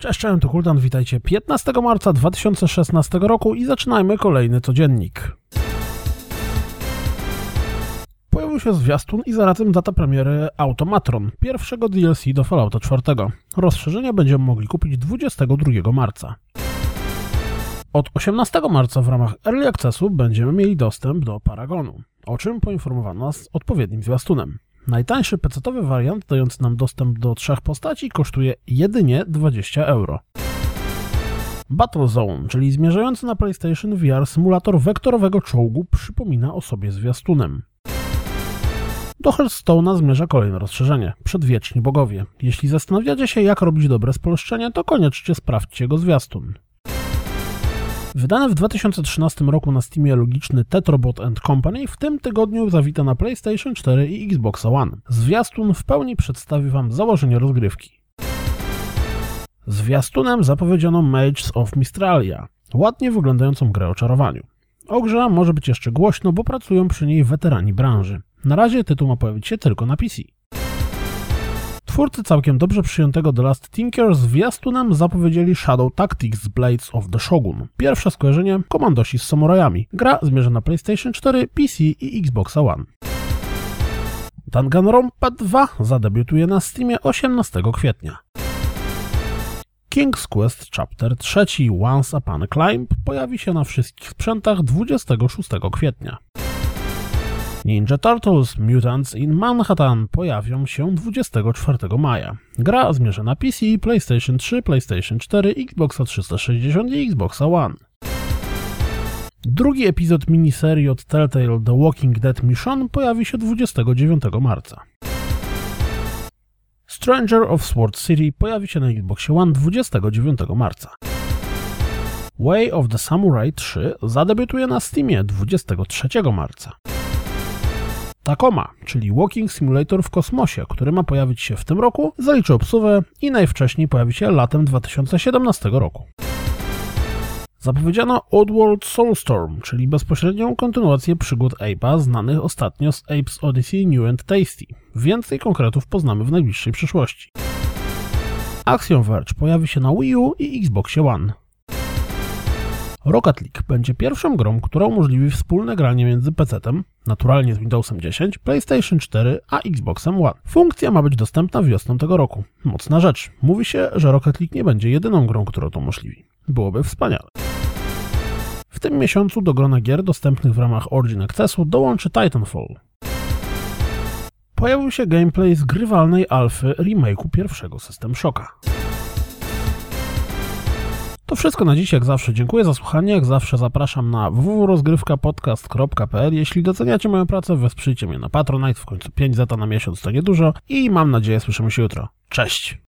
Cześć, cześć, to Kultan, witajcie 15 marca 2016 roku i zaczynajmy kolejny codziennik. Pojawił się zwiastun i zarazem data premiery Automatron, pierwszego DLC do Fallouta 4. Rozszerzenia będziemy mogli kupić 22 marca. Od 18 marca w ramach Early Accessu będziemy mieli dostęp do Paragonu, o czym poinformowano nas odpowiednim zwiastunem. Najtańszy pecetowy wariant dający nam dostęp do trzech postaci kosztuje jedynie 20 euro. Battlezone, czyli zmierzający na PlayStation VR symulator wektorowego czołgu przypomina o sobie zwiastunem. Do Hearthstone'a zmierza kolejne rozszerzenie – Przedwieczni Bogowie. Jeśli zastanawiacie się jak robić dobre spolszczenie, to koniecznie sprawdźcie go zwiastun. Wydany w 2013 roku na Steamie logiczny Tetrobot Company w tym tygodniu zawita na PlayStation 4 i Xbox One. Zwiastun w pełni przedstawi Wam założenie rozgrywki. Zwiastunem zapowiedziano Mages of Mistralia, ładnie wyglądającą grę o czarowaniu. O grze może być jeszcze głośno, bo pracują przy niej weterani branży. Na razie tytuł ma pojawić się tylko na PC. Twórcy całkiem dobrze przyjętego The Last Tinker zwiastunem zapowiedzieli Shadow Tactics Blades of the Shogun. Pierwsze skojarzenie komandosi z samurajami. Gra zmierza na PlayStation 4, PC i Xbox One. Danganronpa 2 zadebiutuje na Steamie 18 kwietnia. King's Quest Chapter 3 Once Upon a Climb pojawi się na wszystkich sprzętach 26 kwietnia. Ninja Turtles Mutants in Manhattan pojawią się 24 maja. Gra zmierza na PC, PlayStation 3, PlayStation 4, Xbox 360 i Xbox One. Drugi epizod miniserii od Telltale The Walking Dead Mission pojawi się 29 marca. Stranger of Sword City pojawi się na Xbox One 29 marca. Way of the Samurai 3 zadebiutuje na Steamie 23 marca. Tacoma, czyli Walking Simulator w kosmosie, który ma pojawić się w tym roku, zaliczy obsuwę i najwcześniej pojawi się latem 2017 roku. Zapowiedziano Oddworld Soulstorm, czyli bezpośrednią kontynuację przygód Ape'a znanych ostatnio z Ape's Odyssey New and Tasty. Więcej konkretów poznamy w najbliższej przyszłości. Action Verge pojawi się na Wii U i Xboxie One. Rocket League będzie pierwszą grą, która umożliwi wspólne granie między PC-tem, naturalnie z Windowsem 10, PlayStation 4 a Xboxem One. Funkcja ma być dostępna wiosną tego roku. Mocna rzecz. Mówi się, że Rocket League nie będzie jedyną grą, która to umożliwi. Byłoby wspaniale. W tym miesiącu do grona gier dostępnych w ramach Origin Accessu dołączy Titanfall. Pojawił się gameplay z grywalnej alfy remake'u pierwszego System Shocka. To wszystko na dziś, jak zawsze. Dziękuję za słuchanie. Jak zawsze zapraszam na www.rozgrywkapodcast.pl. Jeśli doceniacie moją pracę, wesprzyjcie mnie na Patronite. W końcu 5 zeta na miesiąc to niedużo. I mam nadzieję, słyszymy się jutro. Cześć!